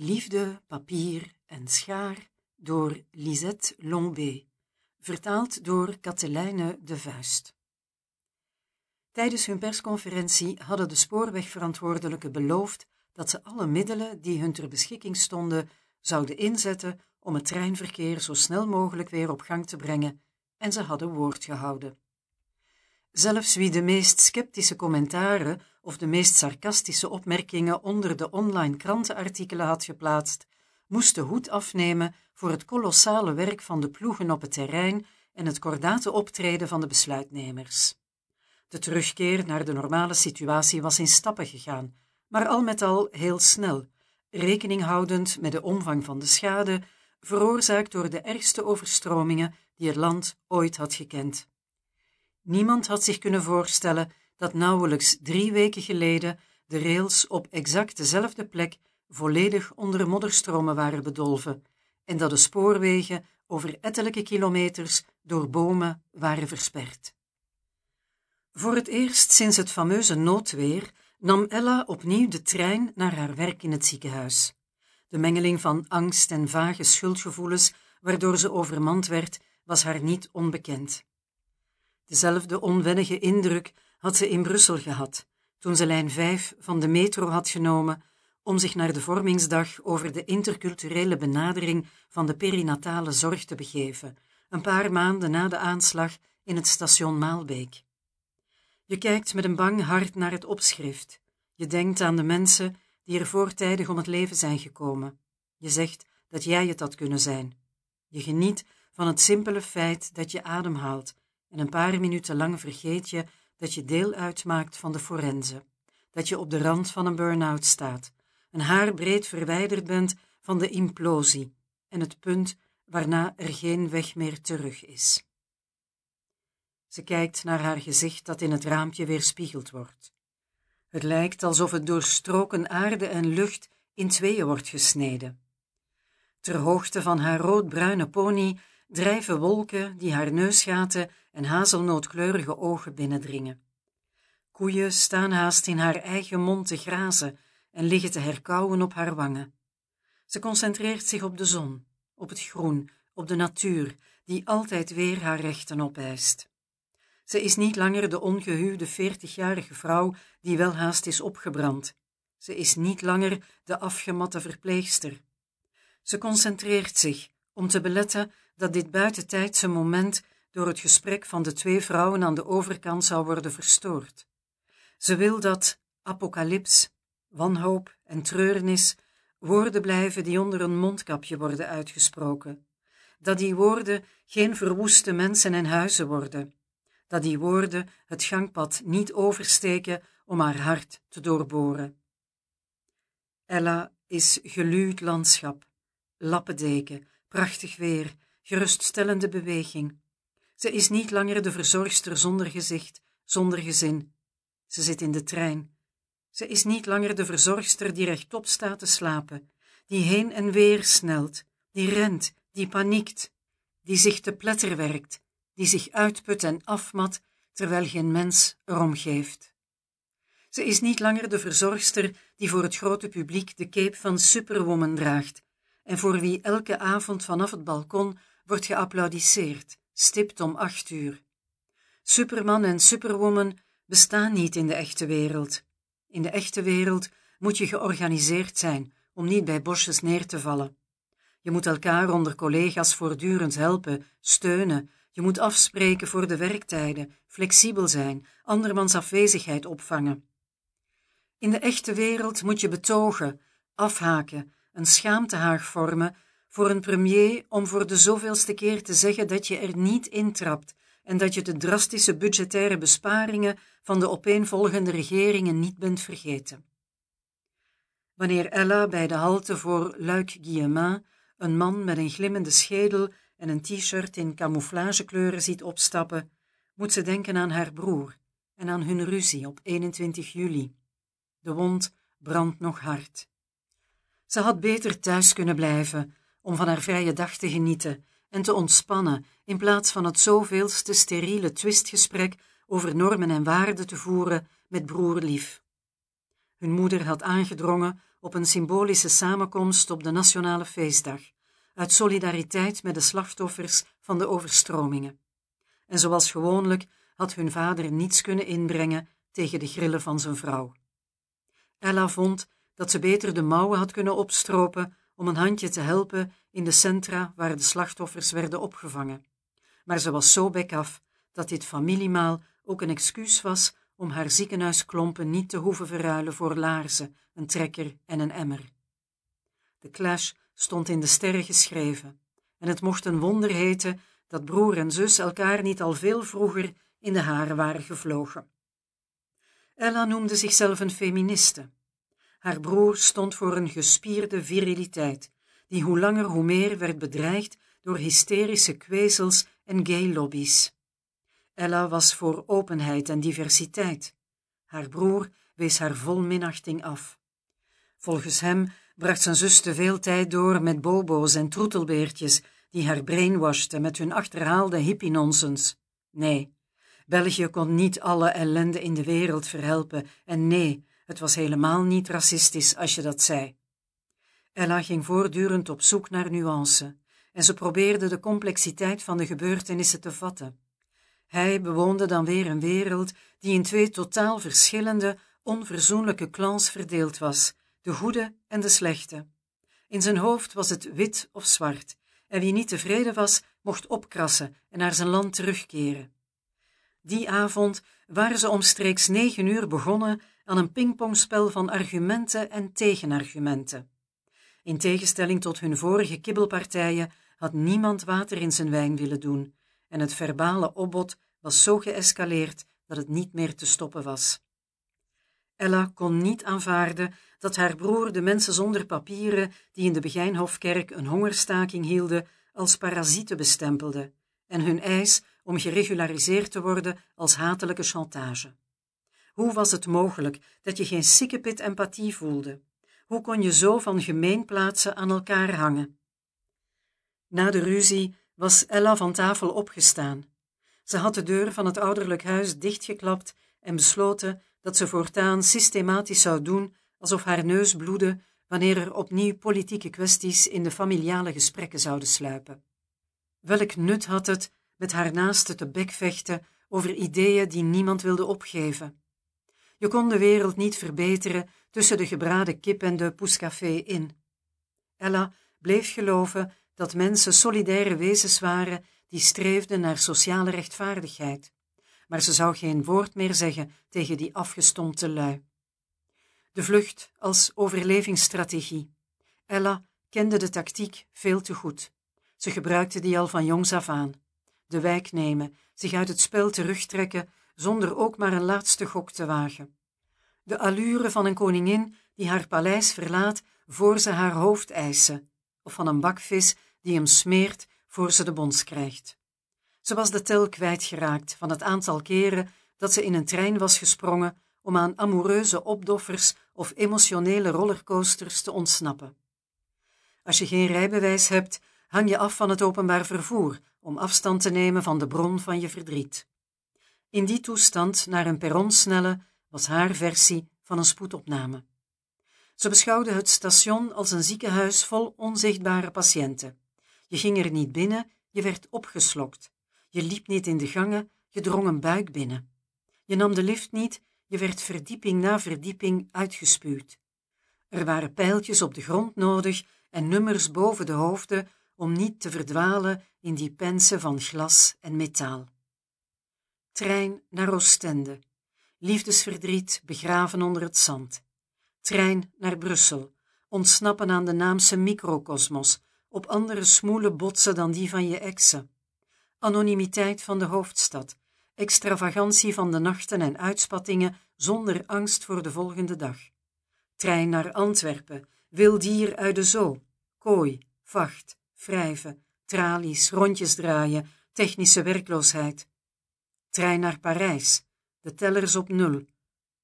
Liefde, papier en schaar door Lisette Lombé, vertaald door Katelijne de Vuist. Tijdens hun persconferentie hadden de spoorwegverantwoordelijken beloofd dat ze alle middelen die hun ter beschikking stonden zouden inzetten om het treinverkeer zo snel mogelijk weer op gang te brengen, en ze hadden woord gehouden. Zelfs wie de meest sceptische commentaren of de meest sarcastische opmerkingen onder de online krantenartikelen had geplaatst, moest de hoed afnemen voor het kolossale werk van de ploegen op het terrein en het kordate optreden van de besluitnemers. De terugkeer naar de normale situatie was in stappen gegaan, maar al met al heel snel, rekening houdend met de omvang van de schade, veroorzaakt door de ergste overstromingen die het land ooit had gekend. Niemand had zich kunnen voorstellen dat nauwelijks drie weken geleden de rails op exact dezelfde plek volledig onder modderstromen waren bedolven en dat de spoorwegen over ettelijke kilometers door bomen waren versperd. Voor het eerst sinds het fameuze noodweer nam Ella opnieuw de trein naar haar werk in het ziekenhuis. De mengeling van angst en vage schuldgevoelens waardoor ze overmand werd, was haar niet onbekend. Dezelfde onwennige indruk had ze in Brussel gehad, toen ze lijn 5 van de metro had genomen om zich naar de vormingsdag over de interculturele benadering van de perinatale zorg te begeven, een paar maanden na de aanslag in het station Maalbeek. Je kijkt met een bang hart naar het opschrift. Je denkt aan de mensen die er voortijdig om het leven zijn gekomen. Je zegt dat jij het had kunnen zijn. Je geniet van het simpele feit dat je ademhaalt en een paar minuten lang vergeet je dat je deel uitmaakt van de forense, dat je op de rand van een burn-out staat, een haar breed verwijderd bent van de implosie en het punt waarna er geen weg meer terug is. Ze kijkt naar haar gezicht dat in het raampje weerspiegeld wordt. Het lijkt alsof het door stroken aarde en lucht in tweeën wordt gesneden. Ter hoogte van haar roodbruine pony drijven wolken die haar neusgaten en hazelnootkleurige ogen binnendringen. Koeien staan haast in haar eigen mond te grazen en liggen te herkauwen op haar wangen. Ze concentreert zich op de zon, op het groen, op de natuur, die altijd weer haar rechten opeist. Ze is niet langer de ongehuwde veertigjarige vrouw die welhaast is opgebrand. Ze is niet langer de afgematte verpleegster. Ze concentreert zich om te beletten dat dit buitentijdse moment door het gesprek van de twee vrouwen aan de overkant zou worden verstoord. Ze wil dat apocalyps, wanhoop en treurnis woorden blijven die onder een mondkapje worden uitgesproken, dat die woorden geen verwoeste mensen en huizen worden, dat die woorden het gangpad niet oversteken om haar hart te doorboren. Ella is geluwd landschap, lappendeken, prachtig weer, geruststellende beweging. Ze is niet langer de verzorgster zonder gezicht, zonder gezin. Ze zit in de trein. Ze is niet langer de verzorgster die rechtop staat te slapen, die heen en weer snelt, die rent, die paniekt, die zich te pletter werkt, die zich uitput en afmat, terwijl geen mens erom geeft. Ze is niet langer de verzorgster die voor het grote publiek de cape van Superwoman draagt en voor wie elke avond vanaf het balkon wordt geapplaudisseerd, stipt om acht uur. Superman en Superwoman bestaan niet in de echte wereld. In de echte wereld moet je georganiseerd zijn om niet bij bosjes neer te vallen. Je moet elkaar onder collega's voortdurend helpen, steunen. Je moet afspreken voor de werktijden, flexibel zijn, andermans afwezigheid opvangen. In de echte wereld moet je betogen, afhaken, een schaamtehaag vormen voor een premier om voor de zoveelste keer te zeggen dat je er niet intrapt en dat je de drastische budgettaire besparingen van de opeenvolgende regeringen niet bent vergeten. Wanneer Ella bij de halte voor Luik-Guillemin een man met een glimmende schedel en een t-shirt in camouflagekleuren ziet opstappen, moet ze denken aan haar broer en aan hun ruzie op 21 juli. De wond brandt nog hard. Ze had beter thuis kunnen blijven om van haar vrije dag te genieten en te ontspannen in plaats van het zoveelste steriele twistgesprek over normen en waarden te voeren met broer lief. Hun moeder had aangedrongen op een symbolische samenkomst op de nationale feestdag, uit solidariteit met de slachtoffers van de overstromingen. En zoals gewoonlijk had hun vader niets kunnen inbrengen tegen de grillen van zijn vrouw. Ella vond dat ze beter de mouwen had kunnen opstropen om een handje te helpen in de centra waar de slachtoffers werden opgevangen. Maar ze was zo bekaf dat dit familiemaal ook een excuus was om haar ziekenhuisklompen niet te hoeven verruilen voor laarzen, een trekker en een emmer. De clash stond in de sterren geschreven, en het mocht een wonder heten dat broer en zus elkaar niet al veel vroeger in de haren waren gevlogen. Ella noemde zichzelf een feministe. Haar broer stond voor een gespierde viriliteit, die hoe langer hoe meer werd bedreigd door hysterische kwezels en gay-lobby's. Ella was voor openheid en diversiteit. Haar broer wees haar vol minachting af. Volgens hem bracht zijn zus te veel tijd door met bobo's en troetelbeertjes die haar brainwashten met hun achterhaalde hippie-nonsens. Nee, België kon niet alle ellende in de wereld verhelpen en nee, het was helemaal niet racistisch als je dat zei. Ella ging voortdurend op zoek naar nuance en ze probeerde de complexiteit van de gebeurtenissen te vatten. Hij bewoonde dan weer een wereld die in twee totaal verschillende, onverzoenlijke clans verdeeld was, de goede en de slechte. In zijn hoofd was het wit of zwart, en wie niet tevreden was, mocht opkrassen en naar zijn land terugkeren. Die avond waren ze omstreeks negen uur begonnen aan een pingpongspel van argumenten en tegenargumenten. In tegenstelling tot hun vorige kibbelpartijen had niemand water in zijn wijn willen doen, en het verbale opbod was zo geëscaleerd dat het niet meer te stoppen was. Ella kon niet aanvaarden dat haar broer de mensen zonder papieren die in de Begijnhofkerk een hongerstaking hielden als parasieten bestempelde en hun eis om geregulariseerd te worden als hatelijke chantage. Hoe was het mogelijk dat je geen sikkepit empathie voelde? Hoe kon je zo van gemeenplaatsen aan elkaar hangen? Na de ruzie was Ella van tafel opgestaan. Ze had de deur van het ouderlijk huis dichtgeklapt en besloten dat ze voortaan systematisch zou doen alsof haar neus bloedde wanneer er opnieuw politieke kwesties in de familiale gesprekken zouden sluipen. Welk nut had het met haar naaste te bekvechten over ideeën die niemand wilde opgeven? Je kon de wereld niet verbeteren tussen de gebraden kip en de poescafé in. Ella bleef geloven dat mensen solidaire wezens waren die streefden naar sociale rechtvaardigheid, maar ze zou geen woord meer zeggen tegen die afgestompte lui. De vlucht als overlevingsstrategie. Ella kende de tactiek veel te goed. Ze gebruikte die al van jongs af aan. De wijk nemen, zich uit het spel terugtrekken, zonder ook maar een laatste gok te wagen. De allure van een koningin die haar paleis verlaat voor ze haar hoofd eisen, of van een bakvis die hem smeert voor ze de bons krijgt. Ze was de tel kwijtgeraakt van het aantal keren dat ze in een trein was gesprongen om aan amoureuze opdoffers of emotionele rollercoasters te ontsnappen. Als je geen rijbewijs hebt, hang je af van het openbaar vervoer om afstand te nemen van de bron van je verdriet. In die toestand naar een perron snellen was haar versie van een spoedopname. Ze beschouwde het station als een ziekenhuis vol onzichtbare patiënten. Je ging er niet binnen, je werd opgeslokt. Je liep niet in de gangen, je drong een buik binnen. Je nam de lift niet, je werd verdieping na verdieping uitgespuwd. Er waren pijltjes op de grond nodig en nummers boven de hoofden om niet te verdwalen in die pensen van glas en metaal. Trein naar Oostende. Liefdesverdriet begraven onder het zand. Trein naar Brussel. Ontsnappen aan de naamse microcosmos, op andere smoele botsen dan die van je exen. Anonimiteit van de hoofdstad, extravagantie van de nachten en uitspattingen zonder angst voor de volgende dag. Trein naar Antwerpen, wild dier uit de zoo, kooi, vacht, wrijven, tralies, rondjes draaien, technische werkloosheid. Trein naar Parijs, de tellers op nul,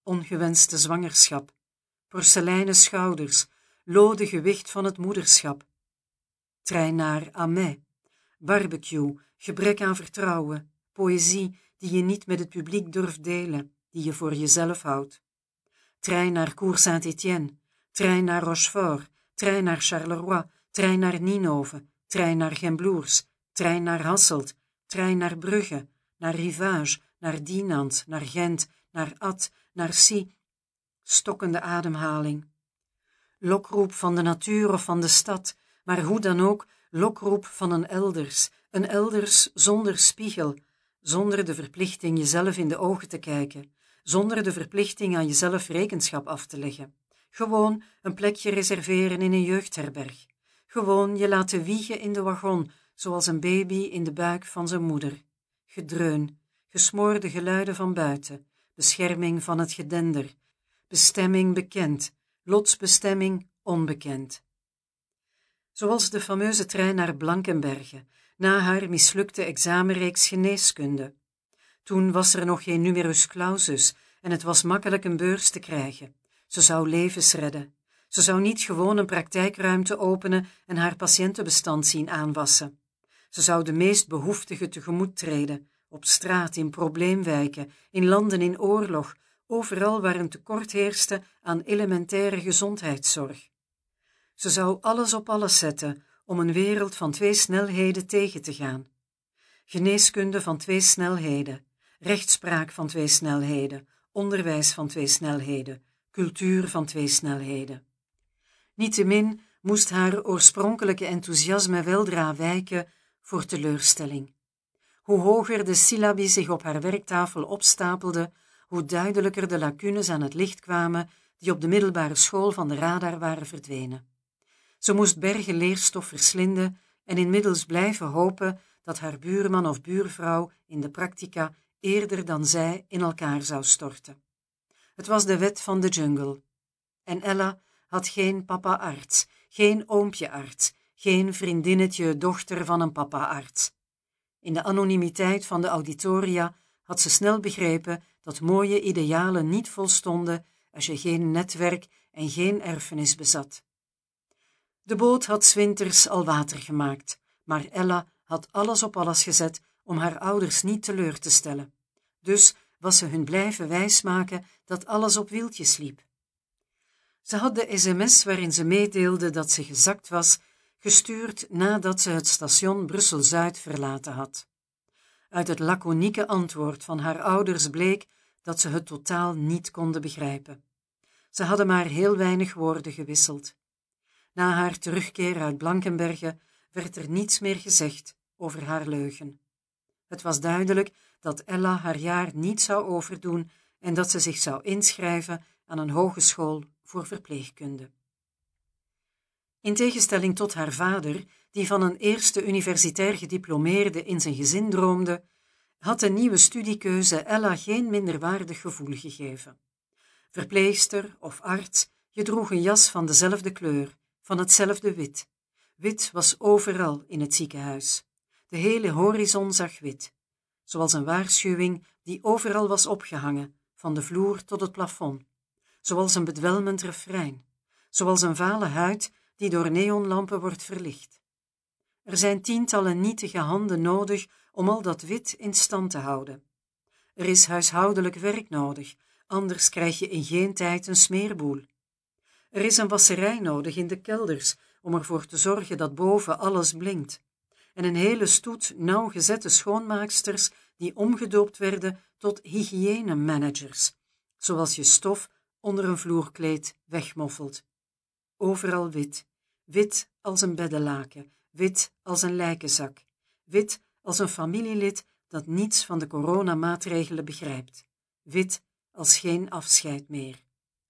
ongewenste zwangerschap, porseleinen schouders, lode gewicht van het moederschap. Trein naar Amais, barbecue, gebrek aan vertrouwen, poëzie die je niet met het publiek durft delen, die je voor jezelf houdt. trein naar Cour Saint-Étienne, trein naar Rochefort, trein naar Charleroi, trein naar Ninove, trein naar Gembloers, trein naar Hasselt, trein naar Brugge, naar Rivage, naar Dinant, naar Gent, naar At, naar Si. Stokkende ademhaling. Lokroep van de natuur of van de stad, maar hoe dan ook, lokroep van een elders, een elders zonder spiegel, zonder de verplichting jezelf in de ogen te kijken, zonder de verplichting aan jezelf rekenschap af te leggen. Gewoon een plekje reserveren in een jeugdherberg. Gewoon je laten wiegen in de wagon, zoals een baby in de buik van zijn moeder. Gedreun, gesmoorde geluiden van buiten, bescherming van het gedender, bestemming bekend, lotsbestemming onbekend. Zoals de fameuze trein naar Blankenberge, na haar mislukte examenreeks geneeskunde. Toen was er nog geen numerus clausus en het was makkelijk een beurs te krijgen. Ze zou levens redden. Ze zou niet gewoon een praktijkruimte openen en haar patiëntenbestand zien aanwassen. Ze zou de meest behoeftigen tegemoet treden, op straat, in probleemwijken, in landen in oorlog, overal waar een tekort heerste aan elementaire gezondheidszorg. Ze zou alles op alles zetten om een wereld van twee snelheden tegen te gaan. Geneeskunde van twee snelheden, rechtspraak van twee snelheden, onderwijs van twee snelheden, cultuur van twee snelheden. Niettemin moest haar oorspronkelijke enthousiasme weldra wijken voor teleurstelling. Hoe hoger de syllabi zich op haar werktafel opstapelde, hoe duidelijker de lacunes aan het licht kwamen die op de middelbare school van de radar waren verdwenen. Ze moest bergen leerstof verslinden en inmiddels blijven hopen dat haar buurman of buurvrouw in de practica eerder dan zij in elkaar zou storten. Het was de wet van de jungle. En Ella had geen papa-arts, geen oompje-arts, geen vriendinnetje dochter van een papa-arts. In de anonimiteit van de auditoria had ze snel begrepen dat mooie idealen niet volstonden als je geen netwerk en geen erfenis bezat. De boot had zwinters al water gemaakt, maar Ella had alles op alles gezet om haar ouders niet teleur te stellen. Dus was ze hun blijven wijsmaken dat alles op wieltjes liep. Ze had de sms waarin ze meedeelde dat ze gezakt was, gestuurd nadat ze het station Brussel-Zuid verlaten had. Uit het laconieke antwoord van haar ouders bleek dat ze het totaal niet konden begrijpen. Ze hadden maar heel weinig woorden gewisseld. Na haar terugkeer uit Blankenberge werd er niets meer gezegd over haar leugen. Het was duidelijk dat Ella haar jaar niet zou overdoen en dat ze zich zou inschrijven aan een hogeschool voor verpleegkunde. In tegenstelling tot haar vader, die van een eerste universitair gediplomeerde in zijn gezin droomde, had de nieuwe studiekeuze Ella geen minderwaardig gevoel gegeven. Verpleegster of arts, je droeg een jas van dezelfde kleur, van hetzelfde wit. Wit was overal in het ziekenhuis. De hele horizon zag wit, zoals een waarschuwing die overal was opgehangen, van de vloer tot het plafond, zoals een bedwelmend refrein, zoals een vale huid die door neonlampen wordt verlicht. Er zijn tientallen nietige handen nodig om al dat wit in stand te houden. Er is huishoudelijk werk nodig, anders krijg je in geen tijd een smeerboel. Er is een wasserij nodig in de kelders om ervoor te zorgen dat boven alles blinkt. En een hele stoet nauwgezette schoonmaaksters die omgedoopt werden tot hygiënemanagers, zoals je stof onder een vloerkleed wegmoffelt. Overal wit, wit als een beddenlaken, wit als een lijkenzak, wit als een familielid dat niets van de coronamaatregelen begrijpt, wit als geen afscheid meer.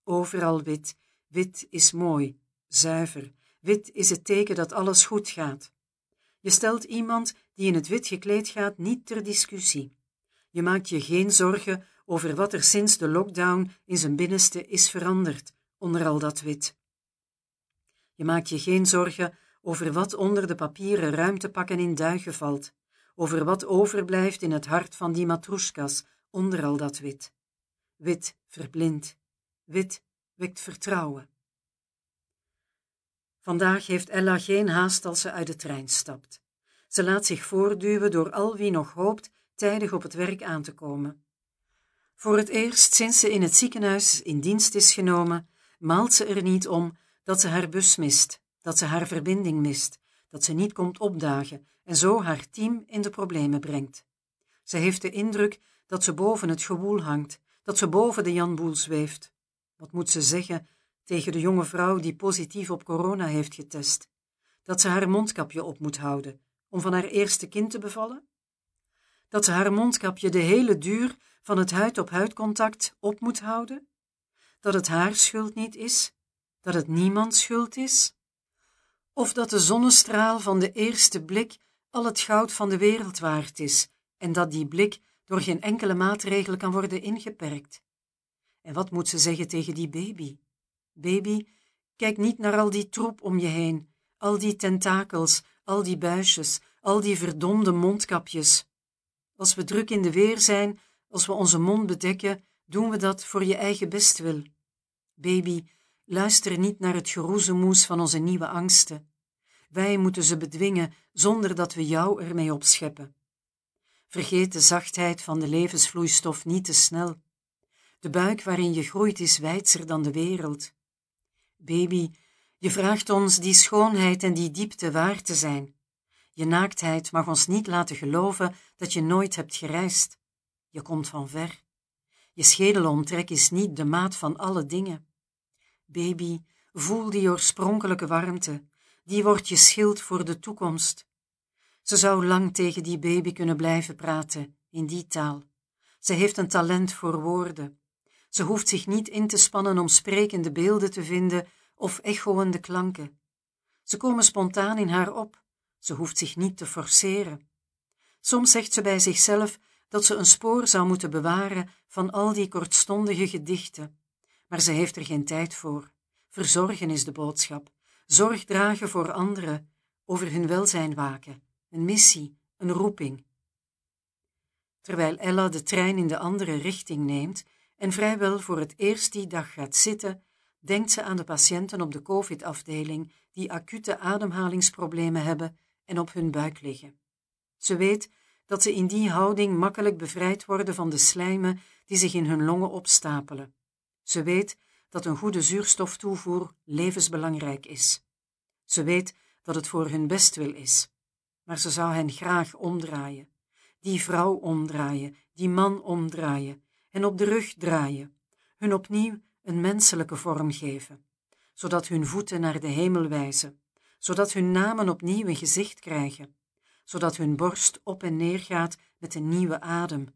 Overal wit, wit is mooi, zuiver, wit is het teken dat alles goed gaat. Je stelt iemand die in het wit gekleed gaat niet ter discussie. Je maakt je geen zorgen over wat er sinds de lockdown in zijn binnenste is veranderd onder al dat wit. Je maakt je geen zorgen over wat onder de papieren ruimtepakken in duigen valt, over wat overblijft in het hart van die matroeskas onder al dat wit. Wit verblindt, wit wekt vertrouwen. Vandaag heeft Ella geen haast als ze uit de trein stapt. Ze laat zich voortduwen door al wie nog hoopt tijdig op het werk aan te komen. Voor het eerst sinds ze in het ziekenhuis in dienst is genomen, maalt ze er niet om dat ze haar bus mist, dat ze haar verbinding mist, dat ze niet komt opdagen en zo haar team in de problemen brengt. Ze heeft de indruk dat ze boven het gewoel hangt, dat ze boven de Janboel zweeft. Wat moet ze zeggen tegen de jonge vrouw die positief op corona heeft getest? Dat ze haar mondkapje op moet houden om van haar eerste kind te bevallen? Dat ze haar mondkapje de hele duur van het huid-op-huid contact op moet houden? Dat het haar schuld niet is? Dat het niemand schuld is? Of dat de zonnestraal van de eerste blik al het goud van de wereld waard is en dat die blik door geen enkele maatregel kan worden ingeperkt? En wat moet ze zeggen tegen die baby? Baby, kijk niet naar al die troep om je heen, al die tentakels, al die buisjes, al die verdomde mondkapjes. Als we druk in de weer zijn, als we onze mond bedekken, doen we dat voor je eigen bestwil. Baby, luister niet naar het geroezemoes van onze nieuwe angsten. Wij moeten ze bedwingen zonder dat we jou ermee opscheppen. Vergeet de zachtheid van de levensvloeistof niet te snel. De buik waarin je groeit is wijdser dan de wereld. Baby, je vraagt ons die schoonheid en die diepte waar te zijn. Je naaktheid mag ons niet laten geloven dat je nooit hebt gereisd. Je komt van ver. Je schedelomtrek is niet de maat van alle dingen. Baby, voel die oorspronkelijke warmte, die wordt je schild voor de toekomst. Ze zou lang tegen die baby kunnen blijven praten, in die taal. Ze heeft een talent voor woorden. Ze hoeft zich niet in te spannen om sprekende beelden te vinden of echoende klanken. Ze komen spontaan in haar op, ze hoeft zich niet te forceren. Soms zegt ze bij zichzelf dat ze een spoor zou moeten bewaren van al die kortstondige gedichten, maar ze heeft er geen tijd voor. Verzorgen is de boodschap, zorg dragen voor anderen, over hun welzijn waken, een missie, een roeping. Terwijl Ella de trein in de andere richting neemt en vrijwel voor het eerst die dag gaat zitten, denkt ze aan de patiënten op de COVID-afdeling die acute ademhalingsproblemen hebben en op hun buik liggen. Ze weet dat ze in die houding makkelijk bevrijd worden van de slijmen die zich in hun longen opstapelen. Ze weet dat een goede zuurstoftoevoer levensbelangrijk is. Ze weet dat het voor hun bestwil is, maar ze zou hen graag omdraaien. Die vrouw omdraaien, die man omdraaien en op de rug draaien, hun opnieuw een menselijke vorm geven, zodat hun voeten naar de hemel wijzen, zodat hun namen opnieuw een gezicht krijgen, zodat hun borst op en neer gaat met een nieuwe adem,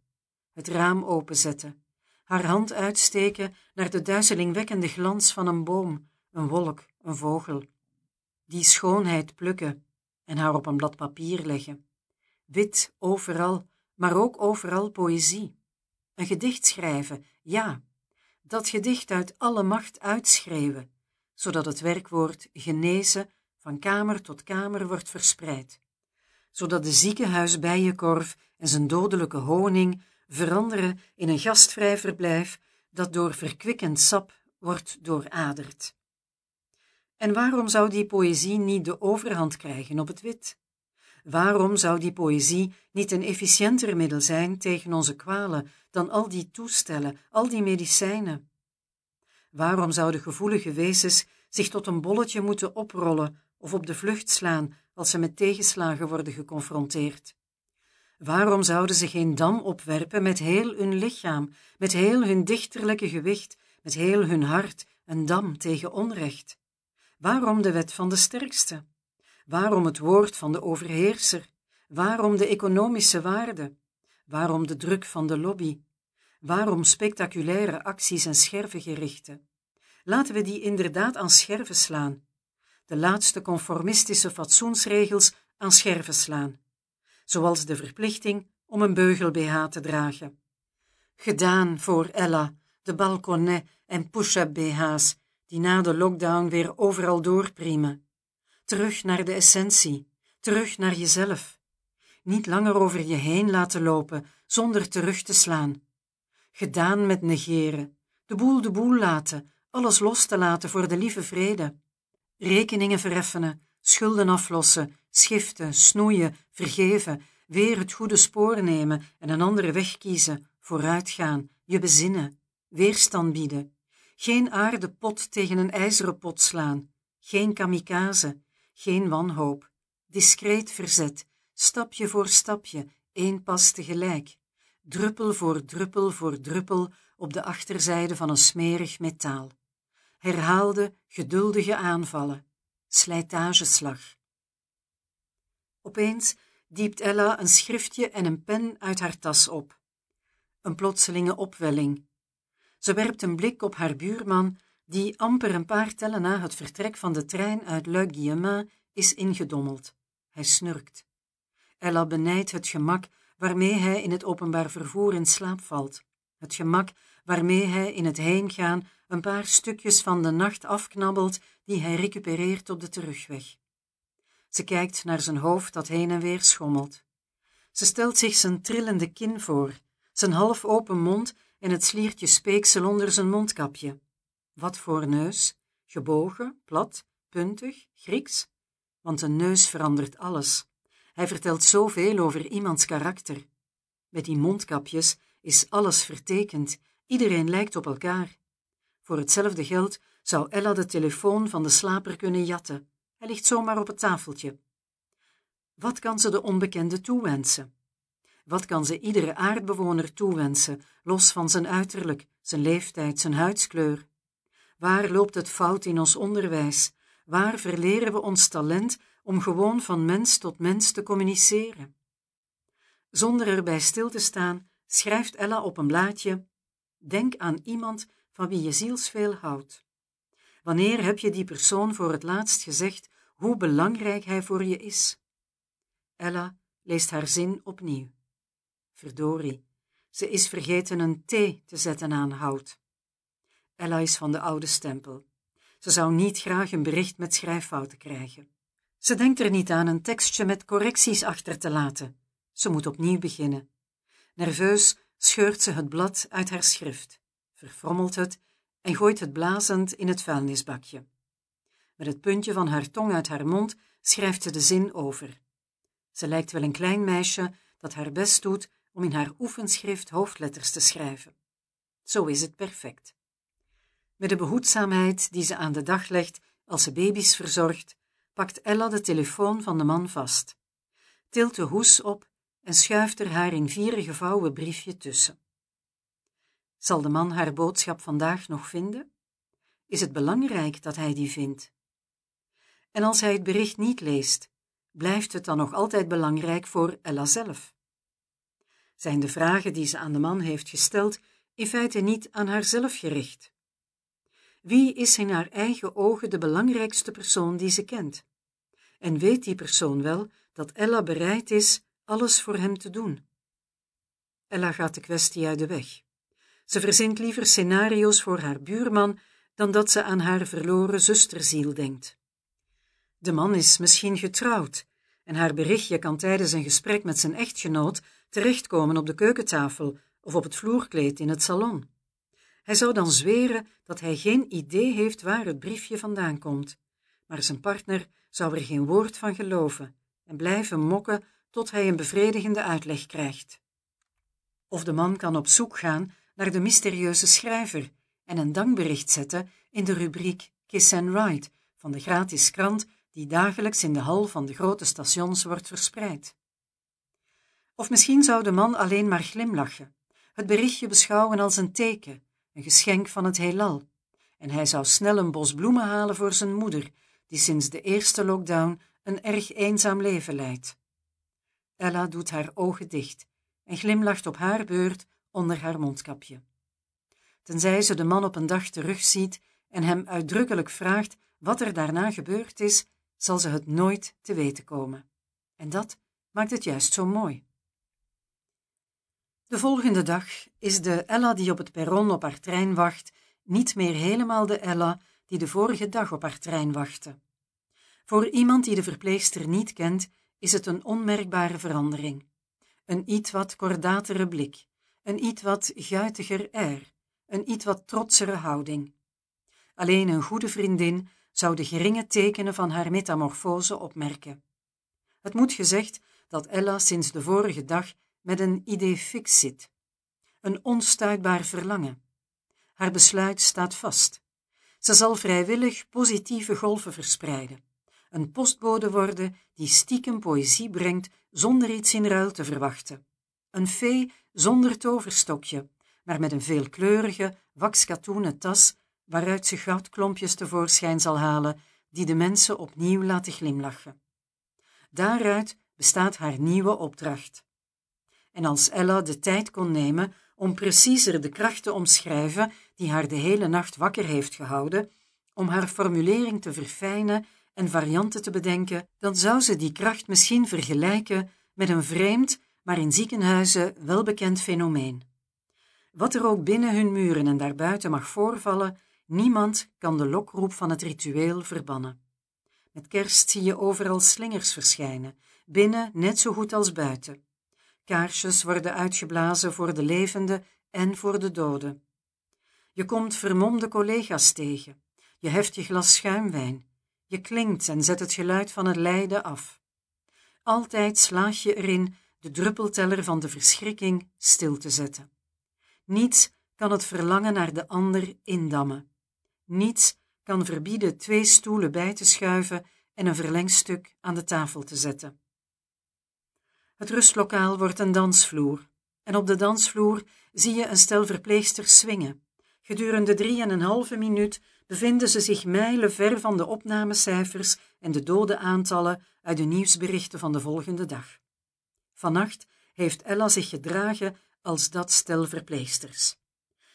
het raam openzetten, haar hand uitsteken naar de duizelingwekkende glans van een boom, een wolk, een vogel, die schoonheid plukken en haar op een blad papier leggen. Wit overal, maar ook overal poëzie. Een gedicht schrijven, ja, dat gedicht uit alle macht uitschreeuwen, zodat het werkwoord genezen van kamer tot kamer wordt verspreid, zodat de ziekenhuisbijenkorf en zijn dodelijke honing veranderen in een gastvrij verblijf dat door verkwikkend sap wordt dooraderd. En waarom zou die poëzie niet de overhand krijgen op het wit? Waarom zou die poëzie niet een efficiënter middel zijn tegen onze kwalen dan al die toestellen, al die medicijnen? Waarom zouden gevoelige wezens zich tot een bolletje moeten oprollen of op de vlucht slaan als ze met tegenslagen worden geconfronteerd? Waarom zouden ze geen dam opwerpen met heel hun lichaam, met heel hun dichterlijke gewicht, met heel hun hart, een dam tegen onrecht? Waarom de wet van de sterkste? Waarom het woord van de overheerser? Waarom de economische waarde? Waarom de druk van de lobby? Waarom spectaculaire acties en schervengerichten? Laten we die inderdaad aan scherven slaan. De laatste conformistische fatsoensregels aan scherven slaan. Zoals de verplichting om een beugel-BH te dragen. Gedaan voor Ella, de balconnet en push-up BH's, die na de lockdown weer overal doorpriemen. Terug naar de essentie, terug naar jezelf. Niet langer over je heen laten lopen zonder terug te slaan. Gedaan met negeren, de boel de boel laten, alles los te laten voor de lieve vrede. Rekeningen vereffenen, schulden aflossen, schiften, snoeien, vergeven, weer het goede spoor nemen en een andere weg kiezen, vooruitgaan, je bezinnen, weerstand bieden, geen aarde pot tegen een ijzeren pot slaan, geen kamikaze, geen wanhoop, discreet verzet, stapje voor stapje, één pas tegelijk, druppel voor druppel voor druppel op de achterzijde van een smerig metaal. Herhaalde, geduldige aanvallen, slijtageslag. Opeens diept Ella een schriftje en een pen uit haar tas op. Een plotselinge opwelling. Ze werpt een blik op haar buurman, die amper een paar tellen na het vertrek van de trein uit Le Guillemin is ingedommeld. Hij snurkt. Ella benijdt het gemak waarmee hij in het openbaar vervoer in slaap valt. Het gemak waarmee hij in het heengaan een paar stukjes van de nacht afknabbelt die hij recupereert op de terugweg. Ze kijkt naar zijn hoofd dat heen en weer schommelt. Ze stelt zich zijn trillende kin voor, zijn half open mond en het sliertje speeksel onder zijn mondkapje. Wat voor neus? Gebogen, plat, puntig, Grieks? Want een neus verandert alles. Hij vertelt zoveel over iemands karakter. Met die mondkapjes is alles vertekend, iedereen lijkt op elkaar. Voor hetzelfde geld zou Ella de telefoon van de slaper kunnen jatten. Hij ligt zomaar op het tafeltje. Wat kan ze de onbekende toewensen? Wat kan ze iedere aardbewoner toewensen, los van zijn uiterlijk, zijn leeftijd, zijn huidskleur? Waar loopt het fout in ons onderwijs? Waar verleren we ons talent om gewoon van mens tot mens te communiceren? Zonder erbij stil te staan, schrijft Ella op een blaadje: Denk aan iemand van wie je zielsveel houdt. Wanneer heb je die persoon voor het laatst gezegd hoe belangrijk hij voor je is? Ella leest haar zin opnieuw. Verdorie, ze is vergeten een T te zetten aan hout. Ella is van de oude stempel. Ze zou niet graag een bericht met schrijffouten krijgen. Ze denkt er niet aan een tekstje met correcties achter te laten. Ze moet opnieuw beginnen. Nerveus scheurt ze het blad uit haar schrift, verfrommelt het en gooit het blazend in het vuilnisbakje. Met het puntje van haar tong uit haar mond schrijft ze de zin over. Ze lijkt wel een klein meisje dat haar best doet om in haar oefenschrift hoofdletters te schrijven. Zo is het perfect. Met de behoedzaamheid die ze aan de dag legt als ze baby's verzorgt, pakt Ella de telefoon van de man vast, tilt de hoes op en schuift er haar in vier gevouwen briefje tussen. Zal de man haar boodschap vandaag nog vinden? Is het belangrijk dat hij die vindt? En als hij het bericht niet leest, blijft het dan nog altijd belangrijk voor Ella zelf? Zijn de vragen die ze aan de man heeft gesteld in feite niet aan haarzelf gericht? Wie is in haar eigen ogen de belangrijkste persoon die ze kent? En weet die persoon wel dat Ella bereid is alles voor hem te doen? Ella gaat de kwestie uit de weg. Ze verzint liever scenario's voor haar buurman dan dat ze aan haar verloren zusterziel denkt. De man is misschien getrouwd en haar berichtje kan tijdens een gesprek met zijn echtgenoot terechtkomen op de keukentafel of op het vloerkleed in het salon. Hij zou dan zweren dat hij geen idee heeft waar het briefje vandaan komt, maar zijn partner zou er geen woord van geloven en blijven mokken tot hij een bevredigende uitleg krijgt. Of de man kan op zoek gaan naar de mysterieuze schrijver en een dankbericht zetten in de rubriek Kiss and Ride van de gratis krant die dagelijks in de hal van de grote stations wordt verspreid. Of misschien zou de man alleen maar glimlachen, het berichtje beschouwen als een teken, een geschenk van het heelal, en hij zou snel een bos bloemen halen voor zijn moeder, die sinds de eerste lockdown een erg eenzaam leven leidt. Ella doet haar ogen dicht en glimlacht op haar beurt onder haar mondkapje. Tenzij ze de man op een dag terugziet en hem uitdrukkelijk vraagt wat er daarna gebeurd is, zal ze het nooit te weten komen. En dat maakt het juist zo mooi. De volgende dag is de Ella die op het perron op haar trein wacht, niet meer helemaal de Ella die de vorige dag op haar trein wachtte. Voor iemand die de verpleegster niet kent, is het een onmerkbare verandering. Een iets wat kordatere blik, een iets wat guitiger air, een iets wat trotsere houding. Alleen een goede vriendin zou de geringe tekenen van haar metamorfose opmerken. Het moet gezegd dat Ella sinds de vorige dag met een idee fix zit. een onstuitbaar verlangen. Haar besluit staat vast. Ze zal vrijwillig positieve golven verspreiden. Een postbode worden die stiekem poëzie brengt zonder iets in ruil te verwachten. Een fee zonder toverstokje, maar met een veelkleurige, wakskatoenen tas waaruit ze goudklompjes tevoorschijn zal halen die de mensen opnieuw laten glimlachen. Daaruit bestaat haar nieuwe opdracht. En als Ella de tijd kon nemen om preciezer de kracht te omschrijven die haar de hele nacht wakker heeft gehouden, om haar formulering te verfijnen en varianten te bedenken, dan zou ze die kracht misschien vergelijken met een vreemd, maar in ziekenhuizen welbekend fenomeen. Wat er ook binnen hun muren en daarbuiten mag voorvallen, niemand kan de lokroep van het ritueel verbannen. Met kerst zie je overal slingers verschijnen, binnen net zo goed als buiten. Kaarsjes worden uitgeblazen voor de levenden en voor de doden. Je komt vermomde collega's tegen. Je heft je glas schuimwijn. Je klinkt en zet het geluid van het lijden af. Altijd slaag je erin de druppelteller van de verschrikking stil te zetten. Niets kan het verlangen naar de ander indammen. Niets kan verbieden twee stoelen bij te schuiven en een verlengstuk aan de tafel te zetten. Het rustlokaal wordt een dansvloer, en op de dansvloer zie je een stel verpleegsters swingen. Gedurende drie en een halve minuut bevinden ze zich mijlen ver van de opnamecijfers en de dodenaantallen uit de nieuwsberichten van de volgende dag. Vannacht heeft Ella zich gedragen als dat stel verpleegsters.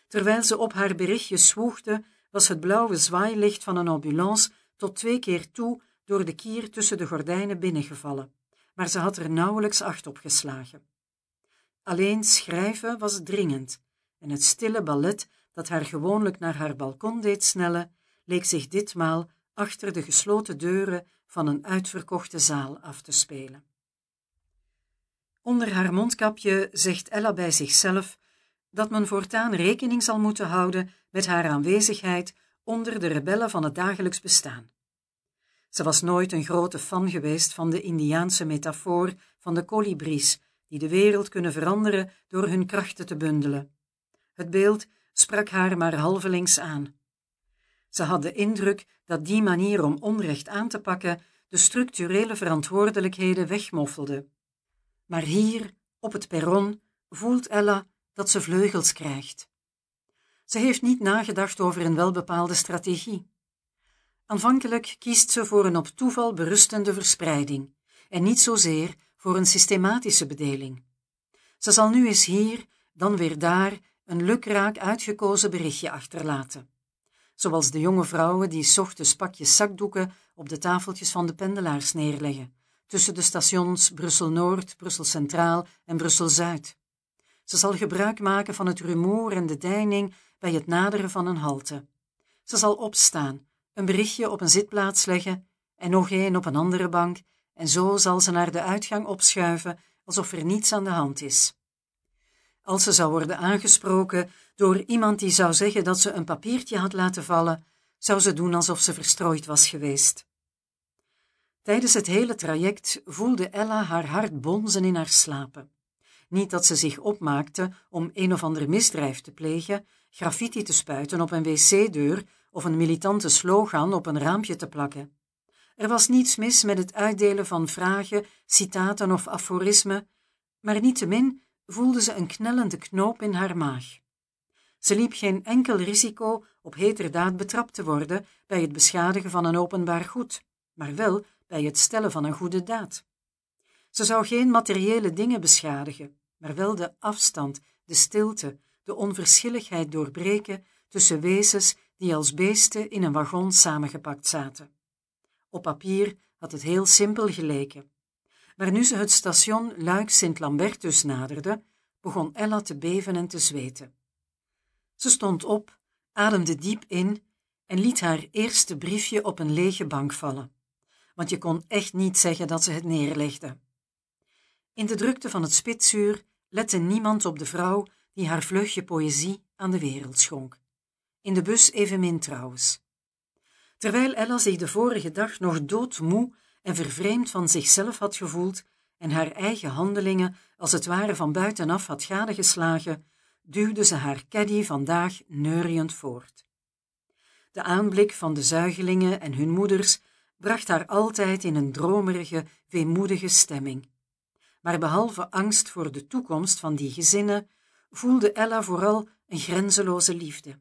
Terwijl ze op haar berichtje zwoegde, was het blauwe zwaailicht van een ambulance tot twee keer toe door de kier tussen de gordijnen binnengevallen, maar ze had er nauwelijks acht op geslagen. Alleen schrijven was dringend, en het stille ballet dat haar gewoonlijk naar haar balkon deed snellen, leek zich ditmaal achter de gesloten deuren van een uitverkochte zaal af te spelen. Onder haar mondkapje zegt Ella bij zichzelf dat men voortaan rekening zal moeten houden met haar aanwezigheid onder de rebellen van het dagelijks bestaan. Ze was nooit een grote fan geweest van de Indiaanse metafoor van de kolibries, die de wereld kunnen veranderen door hun krachten te bundelen. Het beeld sprak haar maar halvelings aan. Ze had de indruk dat die manier om onrecht aan te pakken de structurele verantwoordelijkheden wegmoffelde. Maar hier, op het perron, voelt Ella dat ze vleugels krijgt. Ze heeft niet nagedacht over een welbepaalde strategie. Aanvankelijk kiest ze voor een op toeval berustende verspreiding en niet zozeer voor een systematische bedeling. Ze zal nu eens hier, dan weer daar, een lukraak uitgekozen berichtje achterlaten. Zoals de jonge vrouwen die ochtends pakjes zakdoeken op de tafeltjes van de pendelaars neerleggen, tussen de stations Brussel-Noord, Brussel-Centraal en Brussel-Zuid. Ze zal gebruik maken van het rumoer en de deining bij het naderen van een halte. Ze zal opstaan, een berichtje op een zitplaats leggen en nog een op een andere bank, en zo zal ze naar de uitgang opschuiven alsof er niets aan de hand is. Als ze zou worden aangesproken door iemand die zou zeggen dat ze een papiertje had laten vallen, zou ze doen alsof ze verstrooid was geweest. Tijdens het hele traject voelde Ella haar hart bonzen in haar slapen. Niet dat ze zich opmaakte om een of ander misdrijf te plegen, graffiti te spuiten op een wc-deur of een militante slogan op een raampje te plakken. Er was niets mis met het uitdelen van vragen, citaten of aforismen, maar niettemin voelde ze een knellende knoop in haar maag. Ze liep geen enkel risico op heterdaad betrapt te worden bij het beschadigen van een openbaar goed, maar wel bij het stellen van een goede daad. Ze zou geen materiële dingen beschadigen, maar wel de afstand, de stilte, de onverschilligheid doorbreken tussen wezens die als beesten in een wagon samengepakt zaten. Op papier had het heel simpel geleken. Maar nu ze het station Luik-Sint-Lambertus naderde, begon Ella te beven en te zweten. Ze stond op, ademde diep in en liet haar eerste briefje op een lege bank vallen, want je kon echt niet zeggen dat ze het neerlegde. In de drukte van het spitsuur lette niemand op de vrouw die haar vlugje poëzie aan de wereld schonk. In de bus evenmin trouwens. Terwijl Ella zich de vorige dag nog doodmoe en vervreemd van zichzelf had gevoeld en haar eigen handelingen als het ware van buitenaf had gadegeslagen, duwde ze haar caddy vandaag neuriënd voort. De aanblik van de zuigelingen en hun moeders bracht haar altijd in een dromerige, weemoedige stemming. Maar behalve angst voor de toekomst van die gezinnen, voelde Ella vooral een grenzeloze liefde.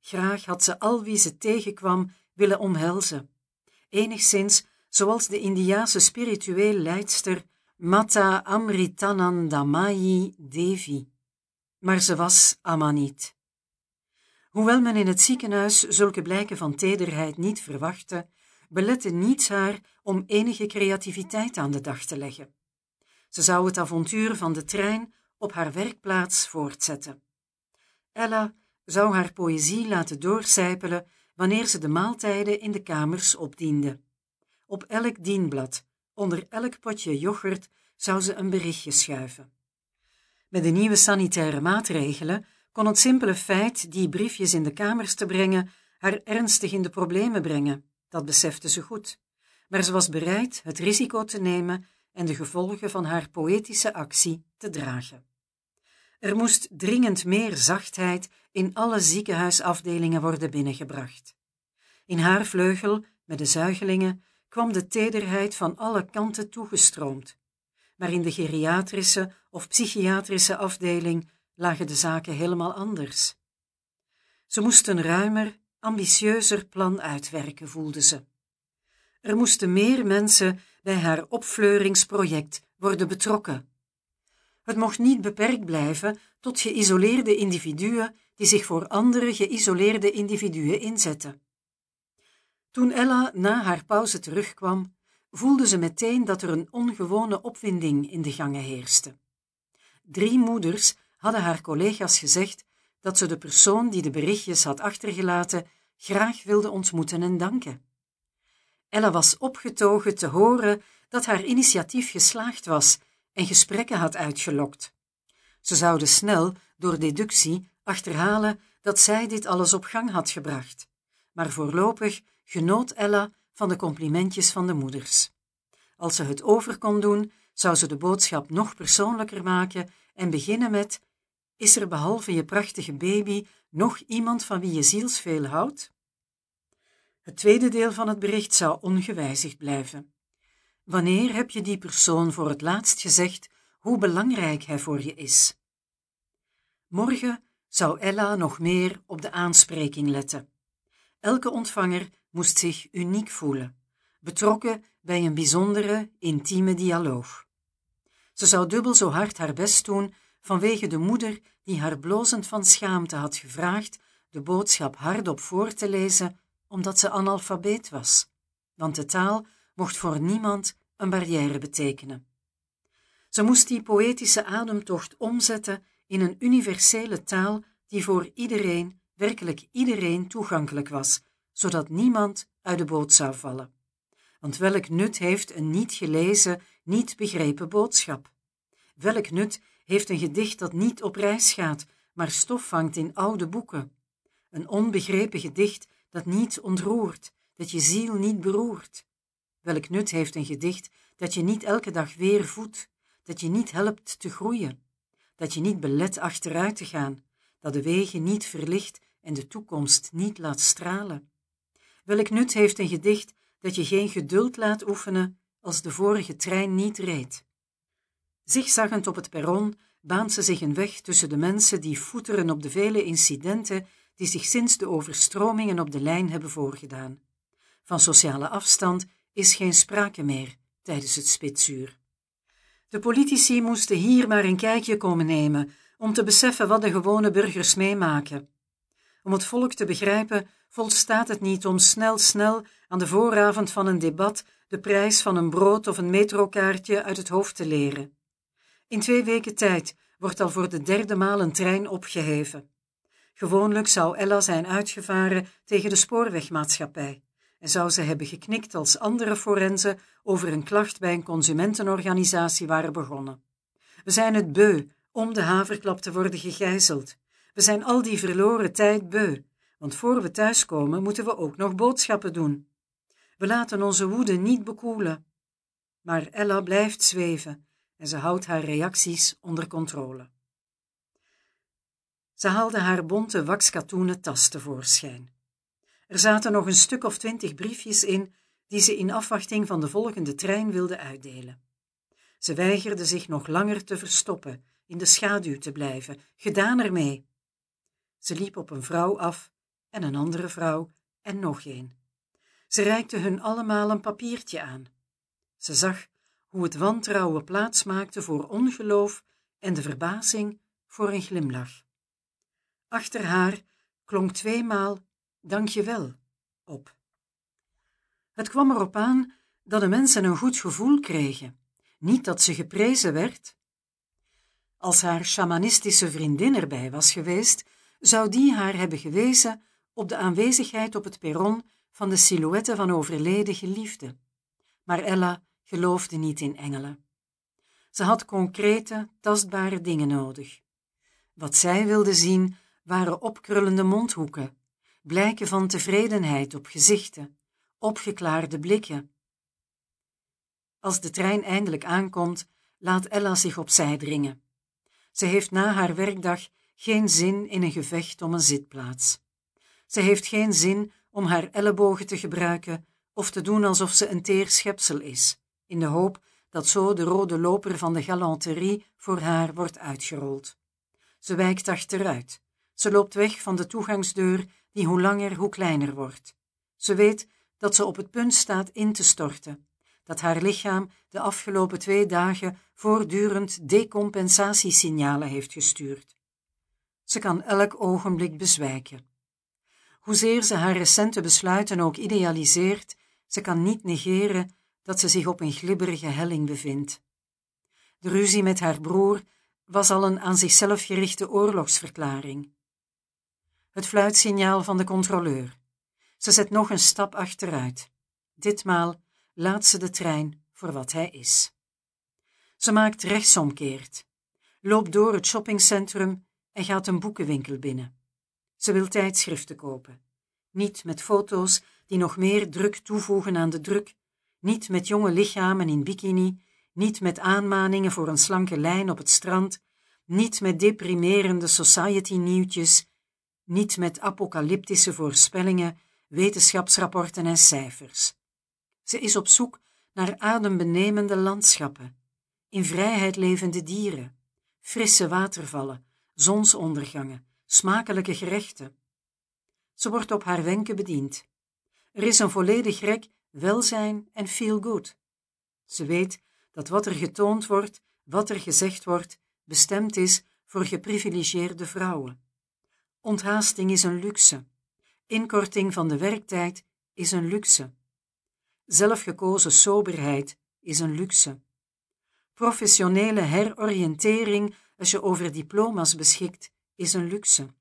Graag had ze al wie ze tegenkwam willen omhelzen, enigszins zoals de Indiase spiritueel leidster Mata Amritanandamayi Devi. Maar ze was Amma niet. Hoewel men in het ziekenhuis zulke blijken van tederheid niet verwachtte, belette niets haar om enige creativiteit aan de dag te leggen. Ze zou het avontuur van de trein op haar werkplaats voortzetten. Ella zou haar poëzie laten doorcijpelen wanneer ze de maaltijden in de kamers opdiende. Op elk dienblad, onder elk potje yoghurt, zou ze een berichtje schuiven. Met de nieuwe sanitaire maatregelen kon het simpele feit die briefjes in de kamers te brengen haar ernstig in de problemen brengen. Dat besefte ze goed. Maar ze was bereid het risico te nemen en de gevolgen van haar poëtische actie te dragen. Er moest dringend meer zachtheid in alle ziekenhuisafdelingen worden binnengebracht. In haar vleugel, met de zuigelingen, kwam de tederheid van alle kanten toegestroomd. Maar in de geriatrische of psychiatrische afdeling lagen de zaken helemaal anders. Ze moest een ruimer, ambitieuzer plan uitwerken, voelde ze. Er moesten meer mensen bij haar opfleuringsproject worden betrokken. Het mocht niet beperkt blijven tot geïsoleerde individuen die zich voor andere geïsoleerde individuen inzetten. Toen Ella na haar pauze terugkwam, voelde ze meteen dat er een ongewone opwinding in de gangen heerste. Drie moeders hadden haar collega's gezegd dat ze de persoon die de berichtjes had achtergelaten graag wilde ontmoeten en danken. Ella was opgetogen te horen dat haar initiatief geslaagd was en gesprekken had uitgelokt. Ze zouden snel, door deductie, achterhalen dat zij dit alles op gang had gebracht. Maar voorlopig genoot Ella van de complimentjes van de moeders. Als ze het over kon doen, zou ze de boodschap nog persoonlijker maken en beginnen met: Is er behalve je prachtige baby nog iemand van wie je zielsveel houdt? Het tweede deel van het bericht zou ongewijzigd blijven. Wanneer heb je die persoon voor het laatst gezegd hoe belangrijk hij voor je is? Morgen zou Ella nog meer op de aanspreking letten. Elke ontvanger moest zich uniek voelen, betrokken bij een bijzondere, intieme dialoog. Ze zou dubbel zo hard haar best doen vanwege de moeder die haar blozend van schaamte had gevraagd de boodschap hardop voor te lezen, omdat ze analfabeet was, want de taal mocht voor niemand een barrière betekenen. Ze moest die poëtische ademtocht omzetten in een universele taal die voor iedereen, werkelijk iedereen, toegankelijk was, zodat niemand uit de boot zou vallen. Want welk nut heeft een niet gelezen, niet begrepen boodschap? Welk nut heeft een gedicht dat niet op reis gaat, maar stof vangt in oude boeken? Een onbegrepen gedicht dat niet ontroert, dat je ziel niet beroert? Welk nut heeft een gedicht dat je niet elke dag weer voedt, dat je niet helpt te groeien, dat je niet belet achteruit te gaan, dat de wegen niet verlicht en de toekomst niet laat stralen? Welk nut heeft een gedicht dat je geen geduld laat oefenen als de vorige trein niet reed? Zigzaggend op het perron baant ze zich een weg tussen de mensen die voeteren op de vele incidenten die zich sinds de overstromingen op de lijn hebben voorgedaan. Van sociale afstand is geen sprake meer tijdens het spitsuur. De politici moesten hier maar een kijkje komen nemen om te beseffen wat de gewone burgers meemaken. Om het volk te begrijpen volstaat het niet om snel snel aan de vooravond van een debat de prijs van een brood of een metrokaartje uit het hoofd te leren. In twee weken tijd wordt al voor de derde maal een trein opgeheven. Gewoonlijk zou Ella zijn uitgevaren tegen de spoorwegmaatschappij en zou ze hebben geknikt als andere forensen over een klacht bij een consumentenorganisatie waren begonnen. We zijn het beu om de haverklap te worden gegijzeld. We zijn al die verloren tijd beu, want voor we thuiskomen moeten we ook nog boodschappen doen. We laten onze woede niet bekoelen. Maar Ella blijft zweven en ze houdt haar reacties onder controle. Ze haalde haar bonte wakskatoenen tas tevoorschijn. Er zaten nog een stuk of twintig briefjes in die ze in afwachting van de volgende trein wilde uitdelen. Ze weigerde zich nog langer te verstoppen, in de schaduw te blijven. Gedaan ermee. Ze liep op een vrouw af en een andere vrouw en nog een. Ze reikte hun allemaal een papiertje aan. Ze zag hoe het wantrouwen plaats maakte voor ongeloof en de verbazing voor een glimlach. Achter haar klonk tweemaal dank je wel op. Het kwam erop aan dat de mensen een goed gevoel kregen, niet dat ze geprezen werd. Als haar shamanistische vriendin erbij was geweest, zou die haar hebben gewezen op de aanwezigheid op het perron van de silhouetten van overleden geliefden. Maar Ella geloofde niet in engelen. Ze had concrete, tastbare dingen nodig. Wat zij wilde zien waren opkrullende mondhoeken, blijken van tevredenheid op gezichten, opgeklaarde blikken. Als de trein eindelijk aankomt, laat Ella zich opzij dringen. Ze heeft na haar werkdag geen zin in een gevecht om een zitplaats. Ze heeft geen zin om haar ellebogen te gebruiken of te doen alsof ze een teer schepsel is, in de hoop dat zo de rode loper van de galanterie voor haar wordt uitgerold. Ze wijkt achteruit. Ze loopt weg van de toegangsdeur die hoe langer hoe kleiner wordt. Ze weet dat ze op het punt staat in te storten, dat haar lichaam de afgelopen twee dagen voortdurend decompensatiesignalen heeft gestuurd. Ze kan elk ogenblik bezwijken. Hoezeer ze haar recente besluiten ook idealiseert, ze kan niet negeren dat ze zich op een glibberige helling bevindt. De ruzie met haar broer was al een aan zichzelf gerichte oorlogsverklaring. Het fluitsignaal van de controleur. Ze zet nog een stap achteruit. Ditmaal laat ze de trein voor wat hij is. Ze maakt rechtsomkeert, loopt door het shoppingcentrum en gaat een boekenwinkel binnen. Ze wil tijdschriften kopen. Niet met foto's die nog meer druk toevoegen aan de druk, niet met jonge lichamen in bikini, niet met aanmaningen voor een slanke lijn op het strand, niet met deprimerende society-nieuwtjes, niet met apocalyptische voorspellingen, wetenschapsrapporten en cijfers. Ze is op zoek naar adembenemende landschappen, in vrijheid levende dieren, frisse watervallen, zonsondergangen, smakelijke gerechten. Ze wordt op haar wenken bediend. Er is een volledig rek welzijn en feel good. Ze weet dat wat er getoond wordt, wat er gezegd wordt, bestemd is voor geprivilegeerde vrouwen. Onthaasting is een luxe. Inkorting van de werktijd is een luxe. Zelfgekozen soberheid is een luxe. Professionele heroriëntering als je over diploma's beschikt, is een luxe.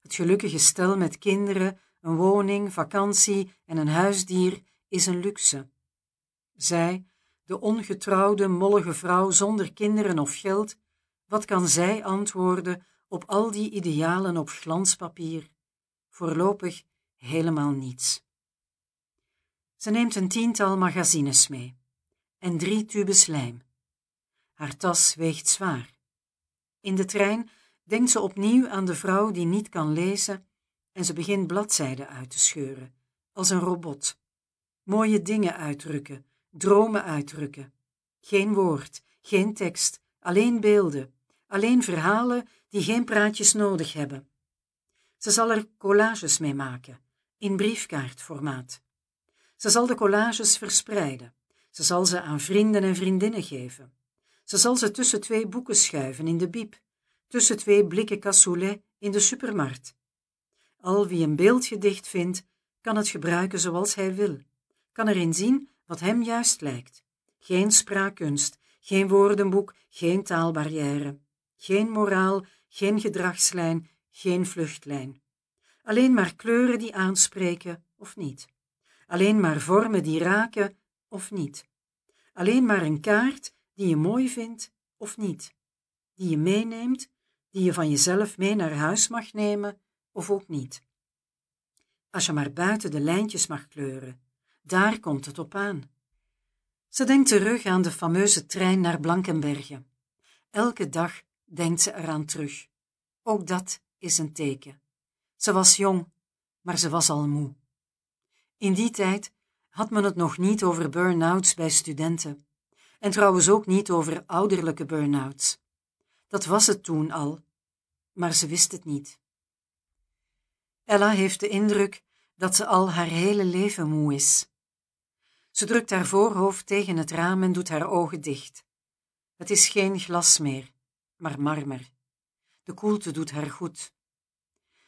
Het gelukkige stel met kinderen, een woning, vakantie en een huisdier is een luxe. Zij, de ongetrouwde, mollige vrouw zonder kinderen of geld, wat kan zij antwoorden op al die idealen op glanspapier? Voorlopig helemaal niets. Ze neemt een tiental magazines mee en drie tubes lijm. Haar tas weegt zwaar. In de trein denkt ze opnieuw aan de vrouw die niet kan lezen en ze begint bladzijden uit te scheuren, als een robot. Mooie dingen uitdrukken, dromen uitdrukken. Geen woord, geen tekst, alleen beelden, alleen verhalen die geen praatjes nodig hebben. Ze zal er collages mee maken, in briefkaartformaat. Ze zal de collages verspreiden. Ze zal ze aan vrienden en vriendinnen geven. Ze zal ze tussen twee boeken schuiven in de biep, tussen twee blikken cassoulet in de supermarkt. Al wie een beeldgedicht vindt, kan het gebruiken zoals hij wil, kan erin zien wat hem juist lijkt. Geen spraakkunst, geen woordenboek, geen taalbarrière, geen moraal, geen gedragslijn, geen vluchtlijn. Alleen maar kleuren die aanspreken of niet. Alleen maar vormen die raken of niet. Alleen maar een kaart die je mooi vindt of niet. Die je meeneemt, die je van jezelf mee naar huis mag nemen of ook niet. Als je maar buiten de lijntjes mag kleuren, daar komt het op aan. Ze denkt terug aan de fameuze trein naar Blankenbergen. Elke dag denkt ze eraan terug. Ook dat is een teken. Ze was jong, maar ze was al moe. In die tijd had men het nog niet over burn-outs bij studenten, en trouwens ook niet over ouderlijke burn-outs. Dat was het toen al, maar ze wist het niet. Ella heeft de indruk dat ze al haar hele leven moe is. Ze drukt haar voorhoofd tegen het raam en doet haar ogen dicht. Het is geen glas meer, maar marmer. De koelte doet haar goed.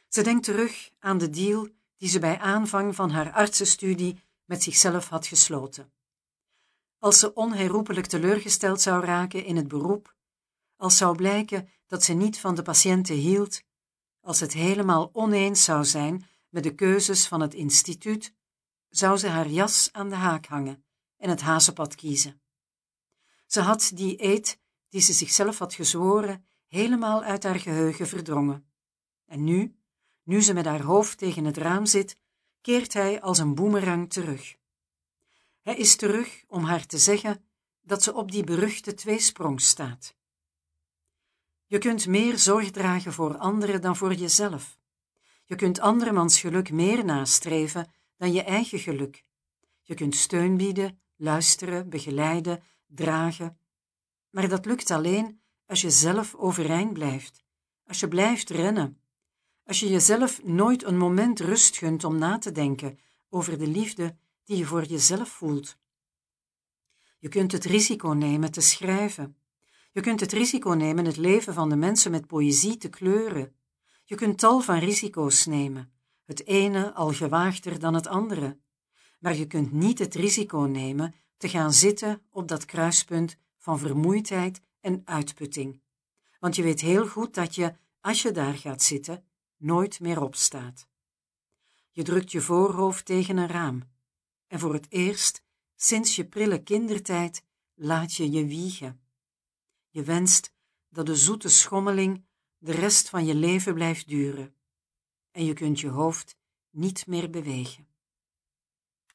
Ze denkt terug aan de deal die ze bij aanvang van haar artsenstudie met zichzelf had gesloten. Als ze onherroepelijk teleurgesteld zou raken in het beroep, als zou blijken dat ze niet van de patiënten hield, als het helemaal oneens zou zijn met de keuzes van het instituut, zou ze haar jas aan de haak hangen en het hazenpad kiezen. Ze had die eed die ze zichzelf had gezworen helemaal uit haar geheugen verdrongen. En nu, nu ze met haar hoofd tegen het raam zit, keert hij als een boemerang terug. Hij is terug om haar te zeggen dat ze op die beruchte tweesprong staat. Je kunt meer zorg dragen voor anderen dan voor jezelf. Je kunt andermans geluk meer nastreven dan je eigen geluk. Je kunt steun bieden, luisteren, begeleiden, dragen. Maar dat lukt alleen als je zelf overeind blijft, als je blijft rennen, als je jezelf nooit een moment rust gunt om na te denken over de liefde die je voor jezelf voelt. Je kunt het risico nemen te schrijven. Je kunt het risico nemen het leven van de mensen met poëzie te kleuren. Je kunt tal van risico's nemen, het ene al gewaagder dan het andere. Maar je kunt niet het risico nemen te gaan zitten op dat kruispunt van vermoeidheid en uitputting. Want je weet heel goed dat je, als je daar gaat zitten, nooit meer opstaat. Je drukt je voorhoofd tegen een raam en voor het eerst sinds je prille kindertijd laat je je wiegen. Je wenst dat de zoete schommeling de rest van je leven blijft duren en je kunt je hoofd niet meer bewegen.